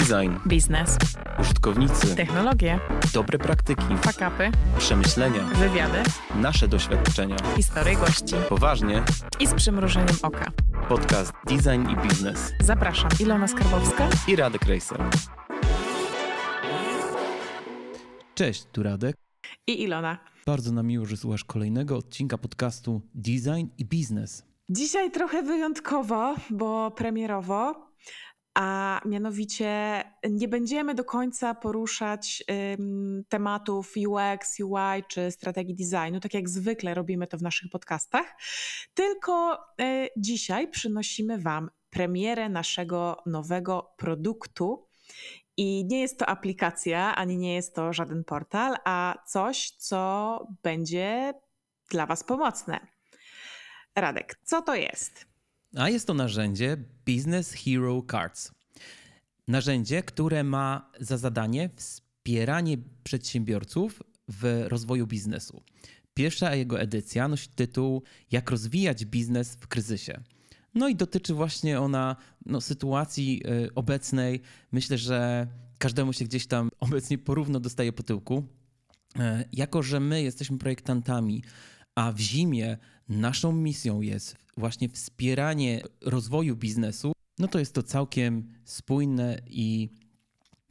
Design, biznes, użytkownicy, technologie, dobre praktyki, fakapy, przemyślenia, wywiady, nasze doświadczenia. historie gości Poważnie, i z przymrużeniem oka. podcast Design i Biznes Zapraszam, Ilona Skarbowska. i Radek Rejser. Cześć, tu Radek. I Ilona. Bardzo nam miło, że słuchasz kolejnego odcinka podcastu Design i Biznes. Dzisiaj trochę wyjątkowo, bo premierowo, a mianowicie nie będziemy do końca poruszać ym, tematów UX, UI czy strategii designu, tak jak zwykle robimy to w naszych podcastach, tylko y, dzisiaj przynosimy Wam premierę naszego nowego produktu. I nie jest to aplikacja, ani nie jest to żaden portal, a coś, co będzie dla Was pomocne. Radek, co to jest? A jest to narzędzie Business Hero Cards. Narzędzie, które ma za zadanie wspieranie przedsiębiorców w rozwoju biznesu. Pierwsza jego edycja nosi tytuł Jak rozwijać biznes w kryzysie. No i dotyczy właśnie ona no, sytuacji y, obecnej. Myślę, że każdemu się gdzieś tam obecnie porówno dostaje po tyłku. E, Jako, że my jesteśmy projektantami, a w zimie naszą misją jest właśnie wspieranie rozwoju biznesu, no to jest to całkiem spójne i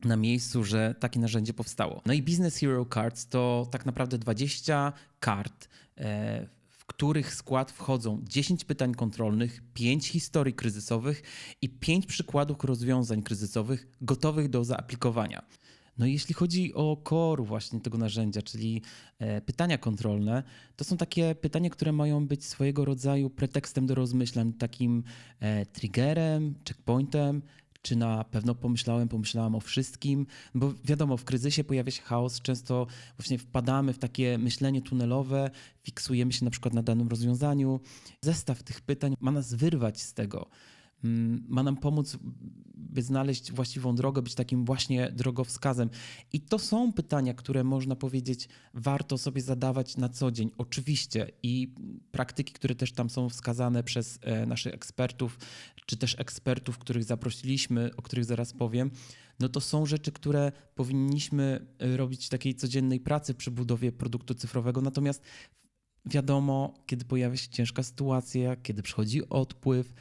na miejscu, że takie narzędzie powstało. No i Business Hero Cards to tak naprawdę 20 kart, e, w których skład wchodzą 10 pytań kontrolnych, 5 historii kryzysowych i 5 przykładów rozwiązań kryzysowych gotowych do zaaplikowania. No i jeśli chodzi o core właśnie tego narzędzia, czyli e, pytania kontrolne, to są takie pytania, które mają być swojego rodzaju pretekstem do rozmyślań, takim e, triggerem, checkpointem, czy na pewno pomyślałem, pomyślałam o wszystkim, bo wiadomo, w kryzysie pojawia się chaos, często właśnie wpadamy w takie myślenie tunelowe, fiksujemy się na przykład na danym rozwiązaniu. Zestaw tych pytań ma nas wyrwać z tego ma nam pomóc, by znaleźć właściwą drogę, być takim właśnie drogowskazem. I to są pytania, które można powiedzieć, warto sobie zadawać na co dzień. Oczywiście i praktyki, które też tam są wskazane przez e, naszych ekspertów, czy też ekspertów, których zaprosiliśmy, o których zaraz powiem, no to są rzeczy, które powinniśmy e, robić w takiej codziennej pracy przy budowie produktu cyfrowego. Natomiast wiadomo, kiedy pojawia się ciężka sytuacja, kiedy przychodzi odpływ,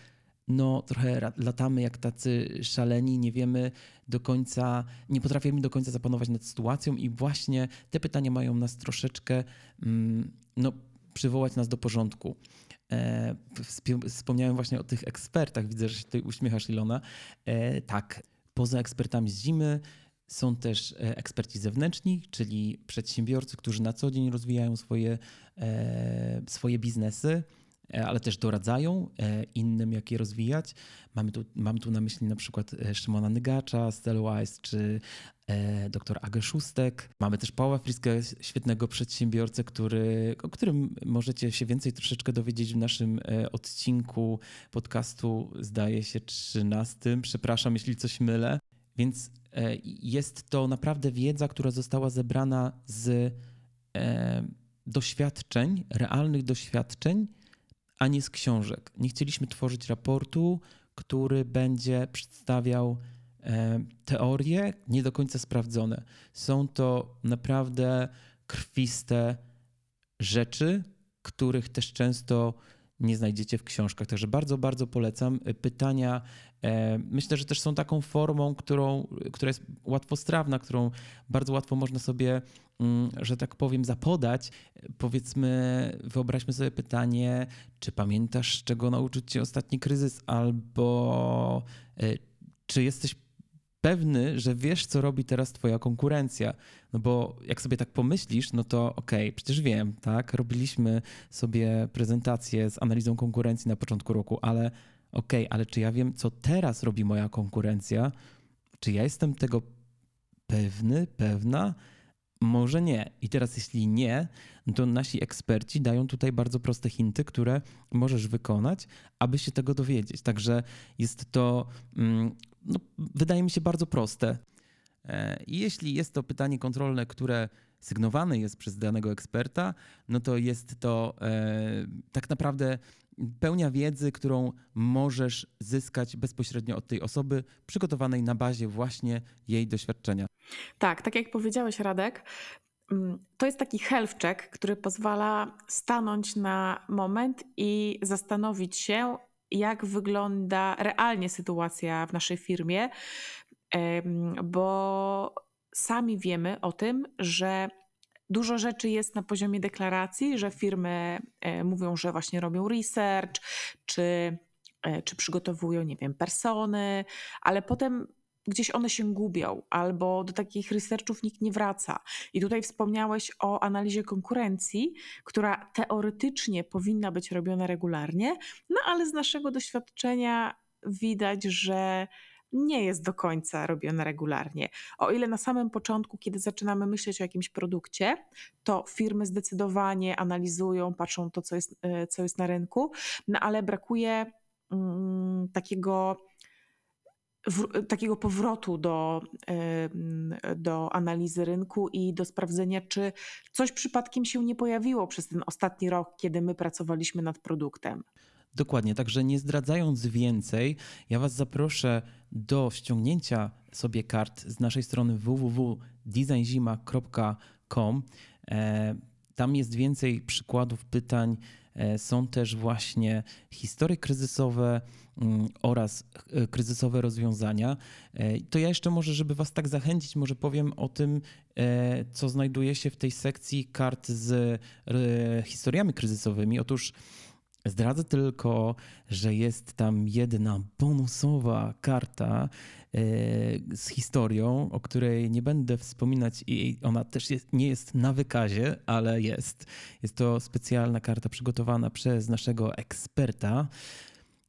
no trochę latamy jak tacy szaleni, nie wiemy do końca, nie potrafimy do końca zapanować nad sytuacją i właśnie te pytania mają nas troszeczkę, mm, no przywołać nas do porządku. E, Wspomniałem właśnie o tych ekspertach, widzę, że się tutaj uśmiechasz Ilona. E, tak, poza ekspertami z zimy są też e, eksperci zewnętrzni, czyli przedsiębiorcy, którzy na co dzień rozwijają swoje, swoje biznesy, ale też doradzają e, innym, jak je rozwijać. Mamy tu, mam tu na myśli na przykład e, Szymona Nygacza z Telewise, czy e, dr Agę Szóstek. Mamy też Pawła Friskę, świetnego przedsiębiorcę, który, o którym możecie się więcej troszeczkę dowiedzieć w naszym e, odcinku podcastu, zdaje się 13. Przepraszam, jeśli coś mylę. Więc e, jest to naprawdę wiedza, która została zebrana z e, doświadczeń, realnych doświadczeń, a nie z książek. Nie chcieliśmy tworzyć raportu, który będzie przedstawiał e, teorie nie do końca sprawdzone. Są to naprawdę krwiste rzeczy, których też często nie znajdziecie w książkach. Także bardzo, bardzo polecam. Pytania e, myślę, że też są taką formą, którą, która jest łatwostrawna, którą bardzo łatwo można sobie, mm, że tak powiem, zapodać. Powiedzmy, wyobraźmy sobie pytanie, czy pamiętasz, czego nauczył cię ostatni kryzys, albo e, czy jesteś pewny, że wiesz, co robi teraz twoja konkurencja. No bo jak sobie tak pomyślisz, no to okej, przecież wiem, tak? Robiliśmy sobie prezentację z analizą konkurencji na początku roku, ale okej, ale czy ja wiem, co teraz robi moja konkurencja? Czy ja jestem tego pewny, pewna? Może nie. I teraz, jeśli nie, to nasi eksperci dają tutaj bardzo proste hinty, które możesz wykonać, aby się tego dowiedzieć. Także jest to, mm, no, wydaje mi się, bardzo proste. E, jeśli jest to pytanie kontrolne, które sygnowane jest przez danego eksperta, no to jest to e, tak naprawdę pełnia wiedzy, którą możesz zyskać bezpośrednio od tej osoby, przygotowanej na bazie właśnie jej doświadczenia. Tak, tak jak powiedziałeś, Radek, mm, to jest taki health check, który pozwala stanąć na moment i zastanowić się, jak wygląda realnie sytuacja w naszej firmie, bo sami wiemy o tym, że Dużo rzeczy jest na poziomie deklaracji, że firmy e, mówią, że właśnie robią research, czy, e, czy przygotowują, nie wiem, persony, ale potem gdzieś one się gubią, albo do takich researchów nikt nie wraca. I tutaj wspomniałeś o analizie konkurencji, która teoretycznie powinna być robiona regularnie, no ale z naszego doświadczenia widać, że nie jest do końca robiona regularnie. O ile na samym początku, kiedy zaczynamy myśleć o jakimś produkcie, to firmy zdecydowanie analizują, patrzą to, co jest, e, co jest na rynku, no ale brakuje mm, takiego w, takiego powrotu do, do analizy rynku i do sprawdzenia, czy coś przypadkiem się nie pojawiło przez ten ostatni rok, kiedy my pracowaliśmy nad produktem. Dokładnie, także nie zdradzając więcej, ja Was zaproszę do ściągnięcia sobie kart z naszej strony www.designzima.com. E, tam jest więcej przykładów pytań. E, są też właśnie historie kryzysowe mm, oraz e, kryzysowe rozwiązania. To ja jeszcze może, żeby Was tak zachęcić, może powiem o tym, co znajduje się w tej sekcji kart z historiami kryzysowymi. Otóż Zdradzę tylko, że jest tam jedna bonusowa karta e, z historią, o której nie będę wspominać i ona też jest, nie jest na wykazie, ale jest. Jest to specjalna karta przygotowana przez naszego eksperta.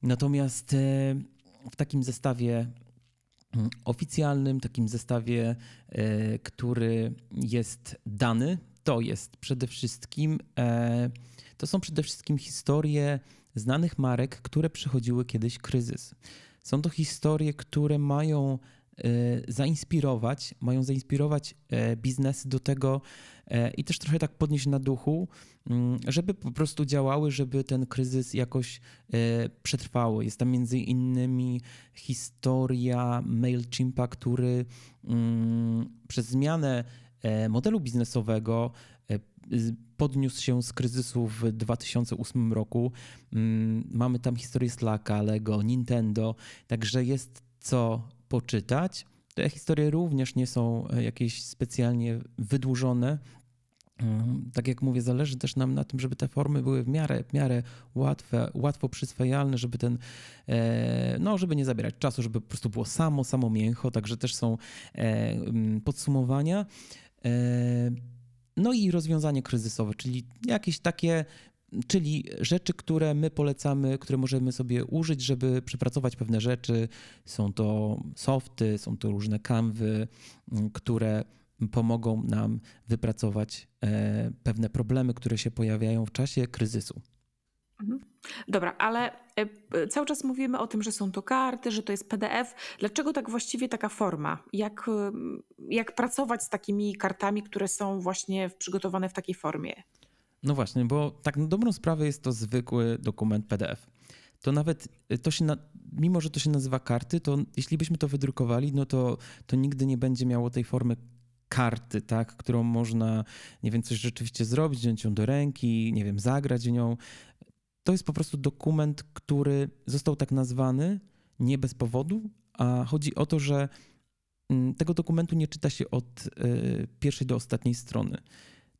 Natomiast e, w takim zestawie mm, oficjalnym, takim zestawie, e, który jest dany, to jest przede wszystkim to są przede wszystkim historie znanych marek, które przechodziły kiedyś kryzys. Są to historie, które mają e, zainspirować, mają zainspirować e, biznesy do tego e, i też trochę tak podnieść na duchu, mm, żeby po prostu działały, żeby ten kryzys jakoś przetrwały. Jest tam między innymi historia MailChimpa, który mm, przez zmianę modelu biznesowego podniósł się z kryzysu w 2008 roku. Mm, mamy tam historię Slacka, Lego, Nintendo, także jest co poczytać. Te historie również nie są e, jakieś specjalnie wydłużone. Mm, tak jak mówię, zależy też nam na tym, żeby te formy były w miarę, w miarę łatwe, łatwo przyswajalne, żeby ten, e, no, żeby nie zabierać czasu, żeby po prostu było samo, samo mięcho, także też są e, mm, podsumowania. No i rozwiązanie kryzysowe, czyli jakieś takie czyli rzeczy, które my polecamy, które możemy sobie użyć, żeby przepracować pewne rzeczy. Są to softy, są to różne kanwy, które pomogą nam wypracować e, pewne problemy, które się pojawiają w czasie kryzysu. Mhm. Dobra, ale e, cały czas mówimy o tym, że są to karty, że to jest PDF. Dlaczego tak właściwie taka forma? Jak, e, jak pracować z takimi kartami, które są właśnie przygotowane w takiej formie? No właśnie, bo tak na dobrą sprawę jest to zwykły dokument PDF. To nawet e, to się, na, mimo że to się nazywa karty, to jeśli byśmy to wydrukowali, no to, to nigdy nie będzie miało tej formy karty, tak, którą można, nie wiem, coś rzeczywiście zrobić, wziąć ją do ręki, nie wiem, zagrać nią. To jest po prostu dokument, który został tak nazwany nie bez powodu, a chodzi o to, że mm, tego dokumentu nie czyta się od e, pierwszej do ostatniej strony.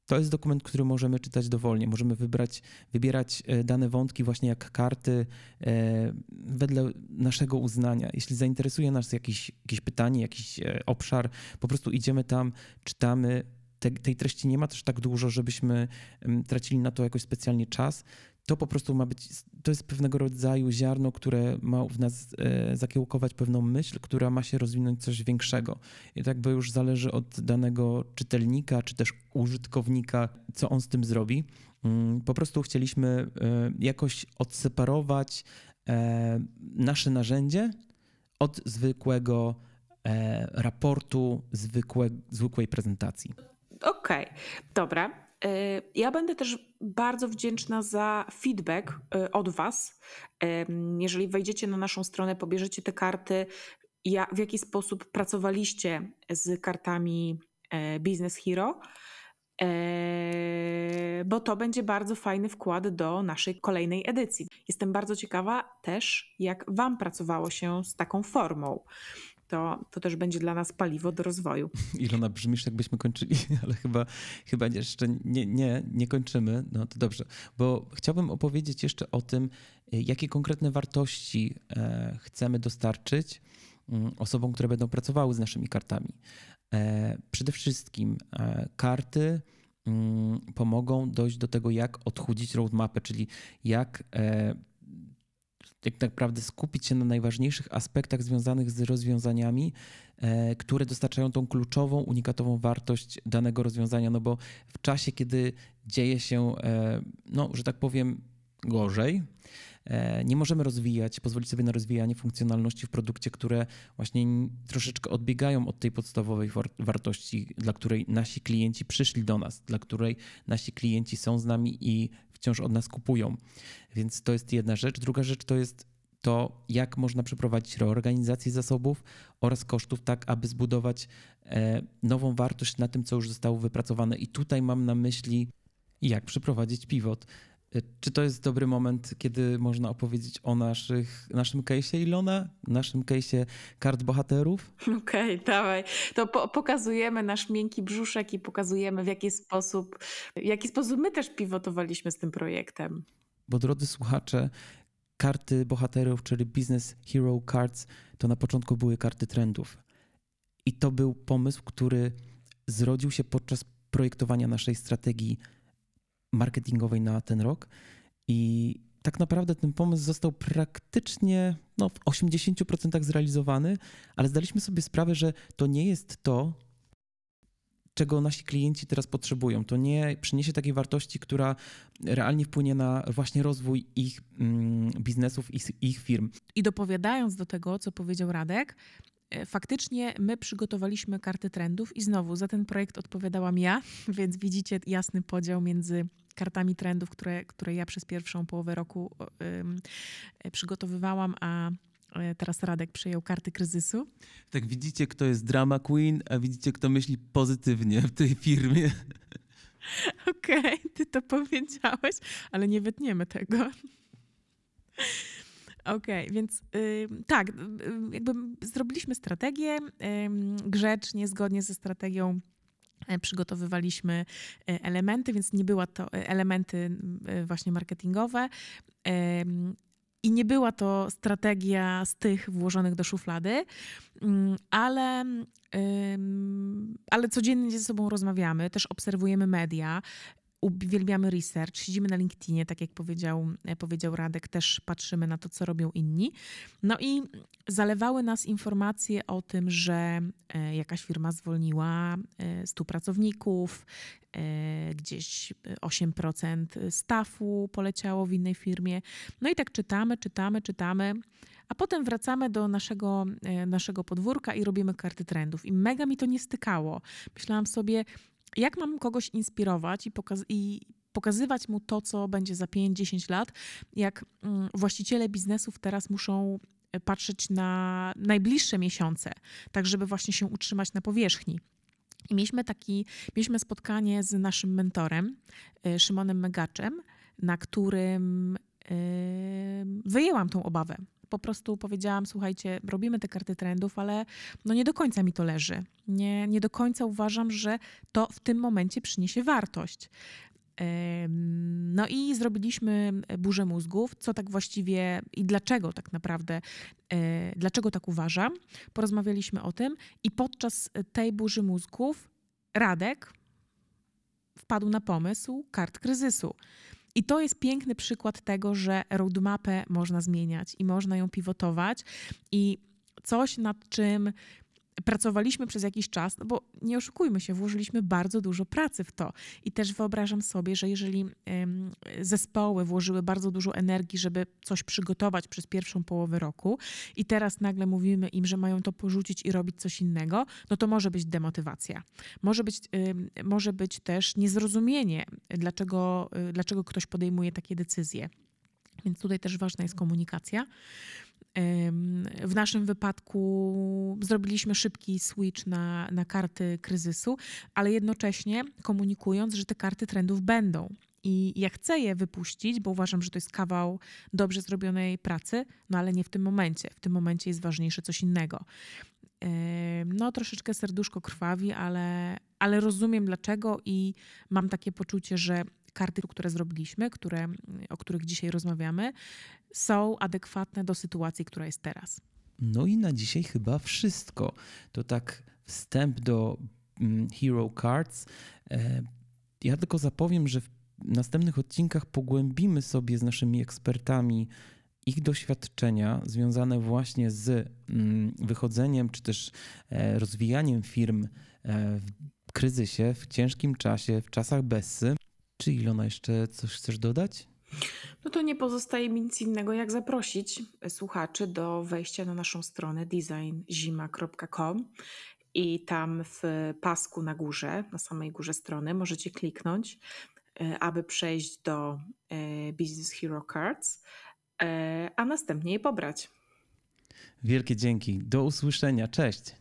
To jest dokument, który możemy czytać dowolnie. Możemy wybrać, wybierać e, dane wątki właśnie jak karty e, wedle naszego uznania. Jeśli zainteresuje nas jakieś, jakieś pytanie, jakiś obszar, po prostu idziemy tam, czytamy. Te, tej treści nie ma też tak dużo, żebyśmy mm, tracili na to jakoś specjalnie czas to po prostu ma być, to jest pewnego rodzaju ziarno, które ma w nas e, zakiełkować pewną myśl, która ma się rozwinąć coś większego. I tak by już zależy od danego czytelnika, czy też użytkownika, co on z tym zrobi. Mm, po prostu chcieliśmy e, jakoś odseparować e, nasze narzędzie od zwykłego raportu, zwykłe, zwykłej prezentacji. Okej, okay. dobra. Ja będę też bardzo wdzięczna za feedback od Was. Jeżeli wejdziecie na naszą stronę, pobierzecie te karty, w jaki sposób pracowaliście z kartami Business Hero Eee, bo to będzie bardzo fajny wkład do naszej kolejnej edycji. Jestem bardzo ciekawa też, jak Wam pracowało się z taką formą. To, to też będzie dla nas paliwo do rozwoju. Ilona, brzmisz jakbyśmy kończyli, ale chyba, chyba jeszcze nie, nie, nie kończymy. No to dobrze, bo chciałbym opowiedzieć jeszcze o tym, jakie konkretne wartości e, chcemy dostarczyć mm, osobom, które będą pracowały z naszymi kartami. E, przede wszystkim e, karty mm, pomogą dojść do tego, jak odchudzić roadmapę, czyli jak tak naprawdę skupić się na najważniejszych aspektach związanych z rozwiązaniami, które dostarczają tą kluczową, unikatową wartość danego rozwiązania. No bo w czasie, kiedy dzieje się, no, że tak powiem, gorzej, E, nie możemy rozwijać, pozwolić sobie na rozwijanie funkcjonalności w produkcie, które właśnie troszeczkę odbiegają od tej podstawowej wartości, dla której nasi klienci przyszli do nas, dla której nasi klienci są z nami i wciąż od nas kupują. Więc to jest jedna rzecz. Druga rzecz to jest to, jak można przeprowadzić reorganizację zasobów oraz kosztów, tak aby zbudować e, nową wartość na tym, co już zostało wypracowane. I tutaj mam na myśli, jak przeprowadzić pivot. Czy to jest dobry moment, kiedy można opowiedzieć o naszych, naszym case'ie Ilona, naszym case'ie kart bohaterów? Okej, okay, dawaj. To po pokazujemy nasz miękki brzuszek i pokazujemy w jaki sposób, w jaki sposób my też pivotowaliśmy z tym projektem. Bo drodzy słuchacze, karty bohaterów, czyli Business Hero Cards, to na początku były karty trendów. I to był pomysł, który zrodził się podczas projektowania naszej strategii marketingowej na ten rok. I tak naprawdę ten pomysł został praktycznie no, w 80% zrealizowany, ale zdaliśmy sobie sprawę, że to nie jest to, czego nasi klienci teraz potrzebują. To nie przyniesie takiej wartości, która realnie wpłynie na właśnie rozwój ich mm, biznesów, ich, ich firm. I dopowiadając do tego, co powiedział Radek, faktycznie my przygotowaliśmy karty trendów i znowu za ten projekt odpowiadałam ja, więc widzicie jasny podział między kartami trendów, które, które ja przez pierwszą połowę roku y, przygotowywałam, a e, teraz Radek przejął karty kryzysu. Tak, widzicie, kto jest drama queen, a widzicie, kto myśli pozytywnie w tej firmie. Okej, okay, ty to powiedziałeś, ale nie wytniemy tego. Okej, okay, więc y, tak, jakby zrobiliśmy strategię y, grzecznie, zgodnie ze strategią e, przygotowywaliśmy e, elementy, więc nie była to e, elementy właśnie marketingowe. I nie była to strategia z tych włożonych do szuflady, mm, ale, ale codziennie ze sobą rozmawiamy, też obserwujemy media, uwielbiamy research, siedzimy na LinkedInie, tak jak powiedział, e, powiedział Radek, też patrzymy na to, co robią inni. No i zalewały nas informacje o tym, że e, jakaś firma zwolniła 100 e, pracowników, gdzieś 8% stafu poleciało w innej firmie. No i tak czytamy, czytamy, czytamy. A potem wracamy do naszego, naszego podwórka i robimy karty trendów. I mega mi to nie stykało. Myślałam sobie, jak mam kogoś inspirować i, pokaz i pokazywać mu to, co będzie za 5-10 lat, jak mm, właściciele biznesów teraz muszą e, patrzeć na najbliższe miesiące, tak żeby właśnie się utrzymać na powierzchni. I mieliśmy, taki, mieliśmy spotkanie z naszym mentorem, e, Szymonem Megaczem, na którym e, wyjęłam tą obawę po prostu powiedziałam, słuchajcie, robimy te karty trendów, ale no nie do końca mi to leży. Nie, nie do końca uważam, że to w tym momencie przyniesie wartość. No i zrobiliśmy burzę mózgów, co tak właściwie i dlaczego tak naprawdę, e, dlaczego tak uważam. Porozmawialiśmy o tym i podczas tej burzy mózgów Radek wpadł na pomysł kart kryzysu. I to jest piękny przykład tego, że roadmapę można zmieniać i można ją pivotować. I coś, nad czym pracowaliśmy przez jakiś czas, no bo nie oszukujmy się, włożyliśmy bardzo dużo pracy w to. I też wyobrażam sobie, że jeżeli zespoły włożyły bardzo dużo energii, żeby coś przygotować przez pierwszą połowę roku i teraz nagle mówimy im, że mają to porzucić i robić coś innego, no to może być demotywacja. Może być, może być też niezrozumienie, dlaczego, y, dlaczego ktoś podejmuje takie decyzje. Więc tutaj też ważna jest komunikacja. W naszym wypadku zrobiliśmy szybki switch na, na karty kryzysu, ale jednocześnie komunikując, że te karty trendów będą. I ja chcę je wypuścić, bo uważam, że to jest kawał dobrze zrobionej pracy, no ale nie w tym momencie. W tym momencie jest ważniejsze coś innego. No, troszeczkę serduszko krwawi, ale, ale rozumiem dlaczego i mam takie poczucie, że karty, które zrobiliśmy, które, o których dzisiaj rozmawiamy, są adekwatne do sytuacji, która jest teraz. No i na dzisiaj chyba wszystko. To tak wstęp do mm, Hero Cards. E, ja tylko zapowiem, że w następnych odcinkach pogłębimy sobie z naszymi ekspertami ich doświadczenia związane właśnie z mm, wychodzeniem czy też e, rozwijaniem firm e, w kryzysie, w ciężkim czasie, w czasach Bessy. Czy Ilona jeszcze coś chcesz dodać? No to nie pozostaje mi nic innego, jak zaprosić słuchaczy do wejścia na naszą stronę designzima.com i tam w pasku na górze, na samej górze strony możecie kliknąć, e, aby przejść do e, Business Hero Cards, e, a następnie je pobrać. Wielkie dzięki. Do usłyszenia. Cześć.